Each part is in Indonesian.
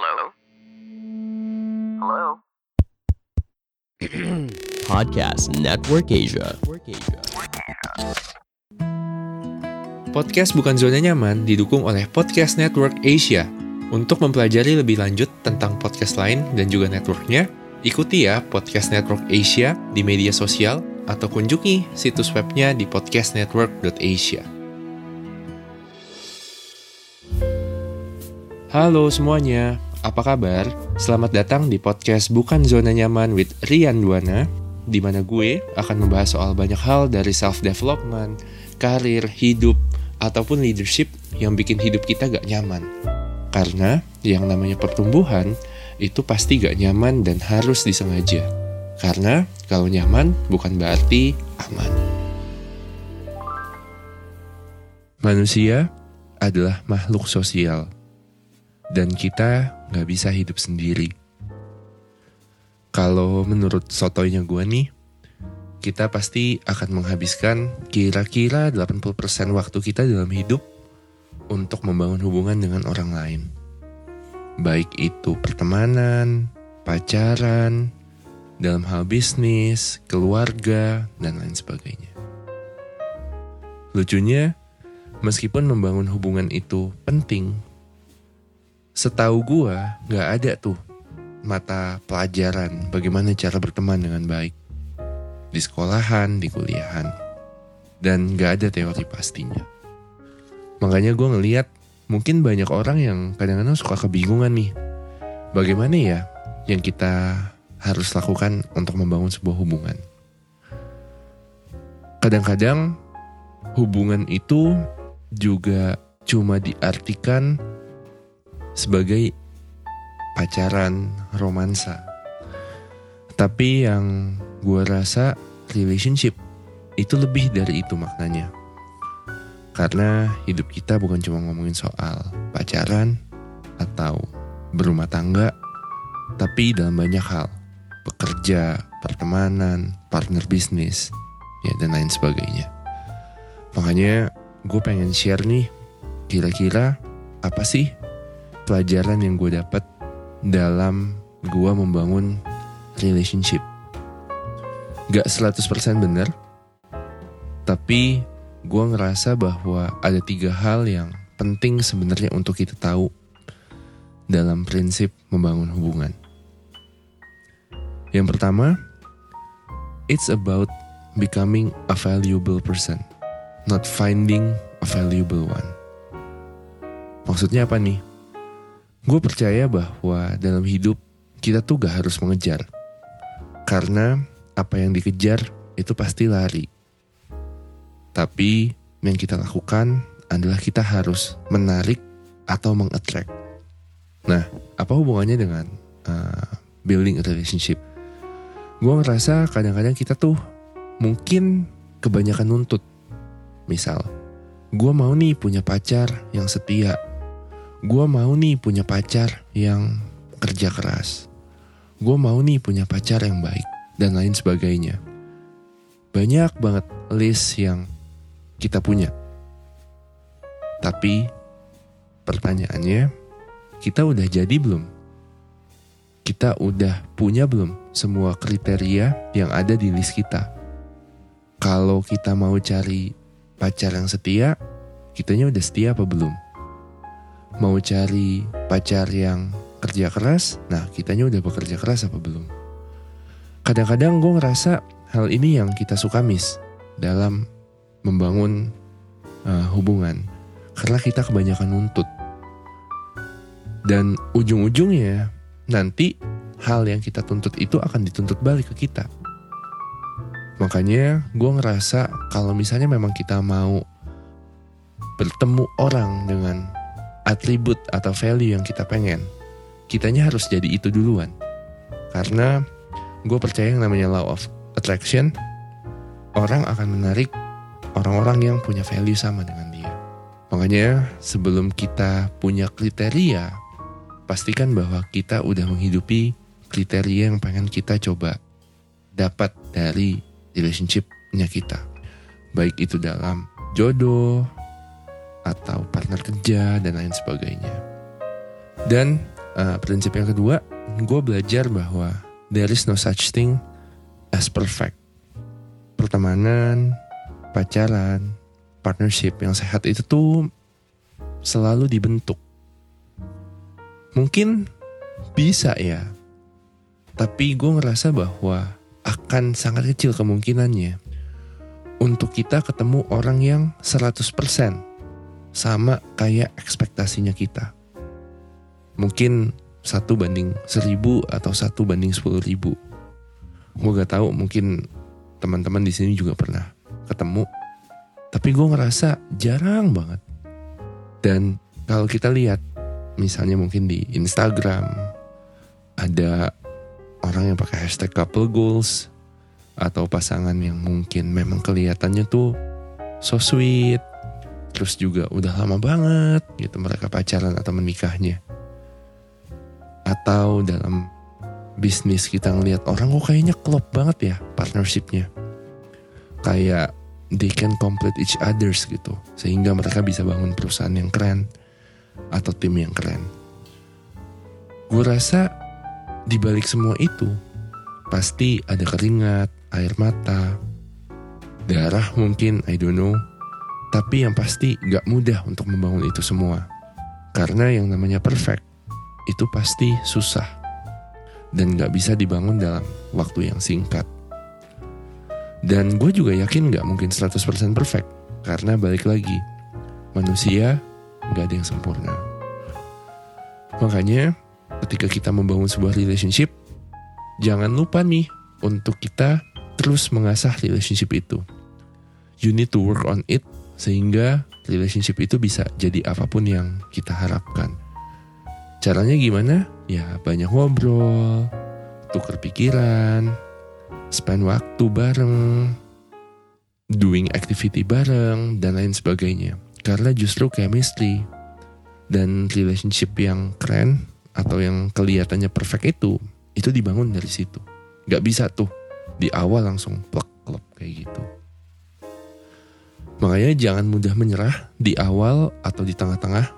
Hello? Hello? Podcast Network Asia. Podcast Bukan Zona Nyaman didukung oleh Podcast Network Asia. Untuk mempelajari lebih lanjut tentang podcast lain dan juga networknya, ikuti ya Podcast Network Asia di media sosial atau kunjungi situs webnya di podcastnetwork.asia. Halo semuanya, apa kabar? Selamat datang di podcast Bukan Zona Nyaman with Rian Duana, di mana gue akan membahas soal banyak hal dari self-development, karir, hidup, ataupun leadership yang bikin hidup kita gak nyaman. Karena yang namanya pertumbuhan itu pasti gak nyaman dan harus disengaja. Karena kalau nyaman bukan berarti aman. Manusia adalah makhluk sosial dan kita nggak bisa hidup sendiri. Kalau menurut sotoynya gue nih, kita pasti akan menghabiskan kira-kira 80% waktu kita dalam hidup untuk membangun hubungan dengan orang lain. Baik itu pertemanan, pacaran, dalam hal bisnis, keluarga, dan lain sebagainya. Lucunya, meskipun membangun hubungan itu penting, setahu gua nggak ada tuh mata pelajaran bagaimana cara berteman dengan baik di sekolahan, di kuliahan, dan nggak ada teori pastinya. Makanya gue ngeliat mungkin banyak orang yang kadang-kadang suka kebingungan nih, bagaimana ya yang kita harus lakukan untuk membangun sebuah hubungan. Kadang-kadang hubungan itu juga cuma diartikan sebagai pacaran romansa. Tapi yang gue rasa relationship itu lebih dari itu maknanya. Karena hidup kita bukan cuma ngomongin soal pacaran atau berumah tangga, tapi dalam banyak hal. Bekerja, pertemanan, partner bisnis, ya dan lain sebagainya. Makanya gue pengen share nih, kira-kira apa sih pelajaran yang gue dapat dalam gue membangun relationship. Gak 100% bener, tapi gue ngerasa bahwa ada tiga hal yang penting sebenarnya untuk kita tahu dalam prinsip membangun hubungan. Yang pertama, it's about becoming a valuable person, not finding a valuable one. Maksudnya apa nih? Gue percaya bahwa dalam hidup kita tuh gak harus mengejar. Karena apa yang dikejar itu pasti lari. Tapi yang kita lakukan adalah kita harus menarik atau mengattract. Nah, apa hubungannya dengan uh, building a relationship? Gue ngerasa kadang-kadang kita tuh mungkin kebanyakan nuntut. Misal, gue mau nih punya pacar yang setia. Gue mau nih punya pacar yang kerja keras. Gue mau nih punya pacar yang baik dan lain sebagainya. Banyak banget list yang kita punya. Tapi pertanyaannya, kita udah jadi belum? Kita udah punya belum semua kriteria yang ada di list kita? Kalau kita mau cari pacar yang setia, kitanya udah setia apa belum? Mau cari pacar yang kerja keras, nah kitanya udah bekerja keras apa belum? Kadang-kadang gue ngerasa hal ini yang kita suka miss dalam membangun uh, hubungan. Karena kita kebanyakan nuntut. Dan ujung-ujungnya nanti hal yang kita tuntut itu akan dituntut balik ke kita. Makanya gue ngerasa kalau misalnya memang kita mau bertemu orang dengan atribut atau value yang kita pengen kitanya harus jadi itu duluan karena gue percaya yang namanya law of attraction orang akan menarik orang-orang yang punya value sama dengan dia. Makanya sebelum kita punya kriteria, pastikan bahwa kita udah menghidupi kriteria yang pengen kita coba dapat dari relationshipnya kita. Baik itu dalam jodoh, atau partner kerja, dan lain sebagainya. Dan uh, prinsip yang kedua, gue belajar bahwa there is no such thing as perfect. Pertemanan, pacaran, partnership yang sehat itu tuh selalu dibentuk. Mungkin bisa ya, tapi gue ngerasa bahwa akan sangat kecil kemungkinannya untuk kita ketemu orang yang 100% sama kayak ekspektasinya kita. Mungkin satu banding seribu atau satu banding sepuluh ribu. Gue gak tahu mungkin teman-teman di sini juga pernah ketemu. Tapi gue ngerasa jarang banget. Dan kalau kita lihat, misalnya mungkin di Instagram, ada orang yang pakai hashtag couple goals, atau pasangan yang mungkin memang kelihatannya tuh so sweet, terus juga udah lama banget gitu mereka pacaran atau menikahnya. Atau dalam bisnis kita ngelihat orang kok kayaknya klop banget ya partnershipnya. Kayak they can complete each others gitu sehingga mereka bisa bangun perusahaan yang keren atau tim yang keren. Gue rasa di balik semua itu pasti ada keringat air mata darah mungkin I don't know tapi yang pasti gak mudah untuk membangun itu semua karena yang namanya perfect itu pasti susah dan gak bisa dibangun dalam waktu yang singkat. Dan gue juga yakin gak mungkin 100% perfect karena balik lagi manusia gak ada yang sempurna. Makanya ketika kita membangun sebuah relationship, jangan lupa nih untuk kita terus mengasah relationship itu. You need to work on it sehingga relationship itu bisa jadi apa pun yang kita harapkan. Caranya gimana? Ya banyak ngobrol, tuker pikiran, spend waktu bareng, doing activity bareng, dan lain sebagainya. Karena justru chemistry dan relationship yang keren atau yang kelihatannya perfect itu, itu dibangun dari situ. Gak bisa tuh di awal langsung plek kayak gitu. Makanya jangan mudah menyerah di awal atau di tengah-tengah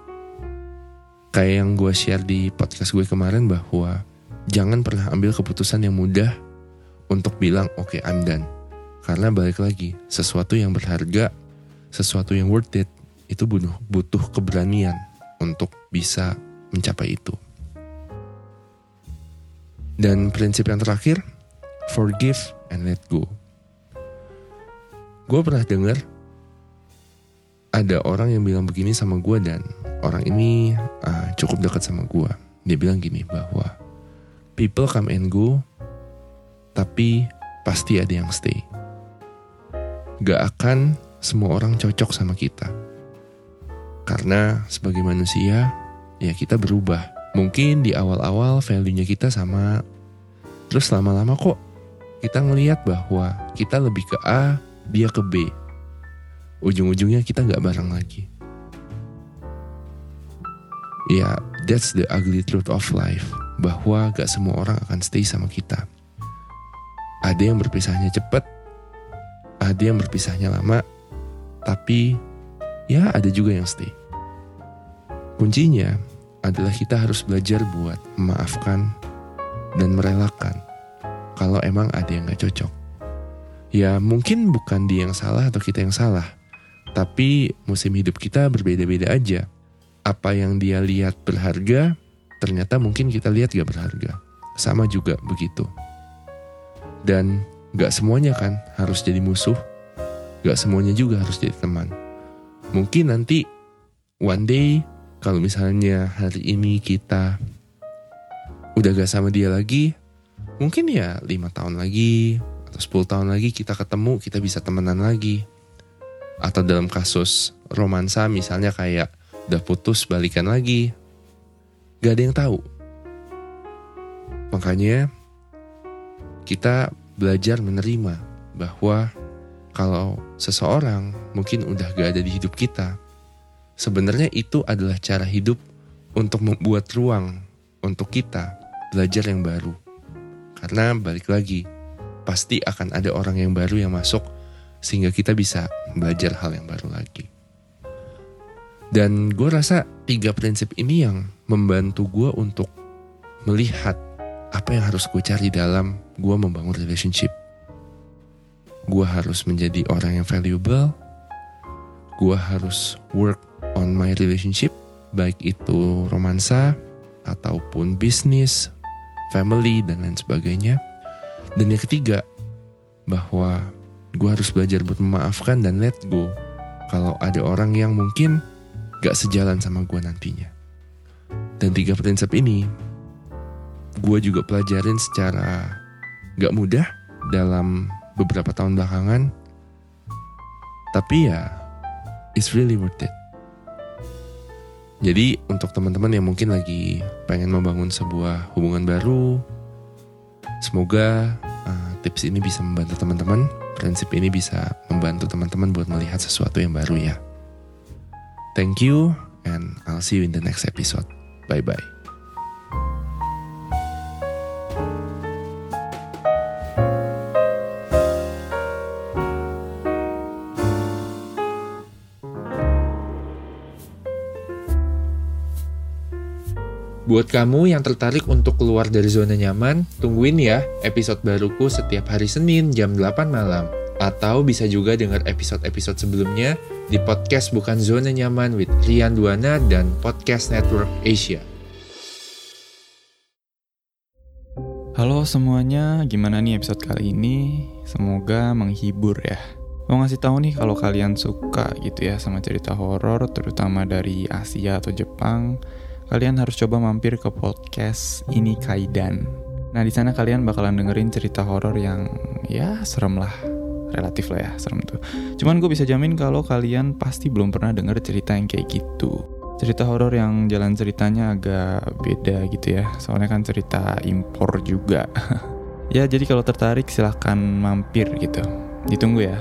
kayak yang gue share di podcast gue kemarin bahwa jangan pernah ambil keputusan yang mudah untuk bilang oke okay, I'm done. Karena balik lagi, sesuatu yang berharga, sesuatu yang worth it, itu butuh, butuh keberanian untuk bisa mencapai itu. Dan prinsip yang terakhir, forgive and let go. Gue pernah dengar ada orang yang bilang begini sama gue dan orang ini uh, cukup dekat sama gue. Dia bilang gini bahwa people come and go, tapi pasti ada yang stay. Gak akan semua orang cocok sama kita. Karena sebagai manusia, ya kita berubah. Mungkin di awal-awal value-nya kita sama, terus lama-lama kok kita ngelihat bahwa kita lebih ke A, dia ke B. Ujung-ujungnya kita gak bareng lagi Ya, that's the ugly truth of life. Bahwa gak semua orang akan stay sama kita. Ada yang berpisahnya cepat, ada yang berpisahnya lama, tapi ya ada juga yang stay. Kuncinya adalah kita harus belajar buat memaafkan dan merelakan kalau emang ada yang gak cocok. Ya mungkin bukan dia yang salah atau kita yang salah, tapi musim hidup kita berbeda-beda aja apa yang dia lihat berharga, ternyata mungkin kita lihat gak berharga. Sama juga begitu. Dan gak semuanya kan harus jadi musuh, gak semuanya juga harus jadi teman. Mungkin nanti one day kalau misalnya hari ini kita udah gak sama dia lagi, mungkin ya lima tahun lagi atau 10 tahun lagi kita ketemu, kita bisa temenan lagi. Atau dalam kasus romansa misalnya kayak udah putus balikan lagi. Gak ada yang tahu. Makanya kita belajar menerima bahwa kalau seseorang mungkin udah gak ada di hidup kita, sebenarnya itu adalah cara hidup untuk membuat ruang untuk kita belajar yang baru. Karena balik lagi, pasti akan ada orang yang baru yang masuk sehingga kita bisa belajar hal yang baru lagi. Dan gue rasa tiga prinsip ini yang membantu gue untuk melihat apa yang harus gue cari dalam gue membangun relationship. Gue harus menjadi orang yang valuable. Gue harus work on my relationship, baik itu romansa ataupun bisnis, family, dan lain sebagainya. Dan yang ketiga, bahwa gue harus belajar buat memaafkan dan let go kalau ada orang yang mungkin gak sejalan sama gue nantinya. Dan tiga prinsip ini gue juga pelajarin secara gak mudah dalam beberapa tahun belakangan. Tapi ya, it's really worth it. Jadi untuk teman-teman yang mungkin lagi pengen membangun sebuah hubungan baru, semoga uh, tips ini bisa membantu teman-teman. Prinsip ini bisa membantu teman-teman buat melihat sesuatu yang baru ya. Thank you and I'll see you in the next episode. Bye bye. Buat kamu yang tertarik untuk keluar dari zona nyaman, tungguin ya episode baruku setiap hari Senin jam 8 malam. Atau bisa juga dengar episode-episode sebelumnya di podcast Bukan Zona Nyaman with Rian Duana dan Podcast Network Asia. Halo semuanya, gimana nih episode kali ini? Semoga menghibur ya. Mau ngasih tahu nih kalau kalian suka gitu ya sama cerita horor, terutama dari Asia atau Jepang, kalian harus coba mampir ke podcast ini Kaidan. Nah di sana kalian bakalan dengerin cerita horor yang ya serem lah, relatif lah ya serem tuh. Cuman gue bisa jamin kalau kalian pasti belum pernah denger cerita yang kayak gitu. Cerita horor yang jalan ceritanya agak beda gitu ya, soalnya kan cerita impor juga. ya jadi kalau tertarik silahkan mampir gitu. Ditunggu ya.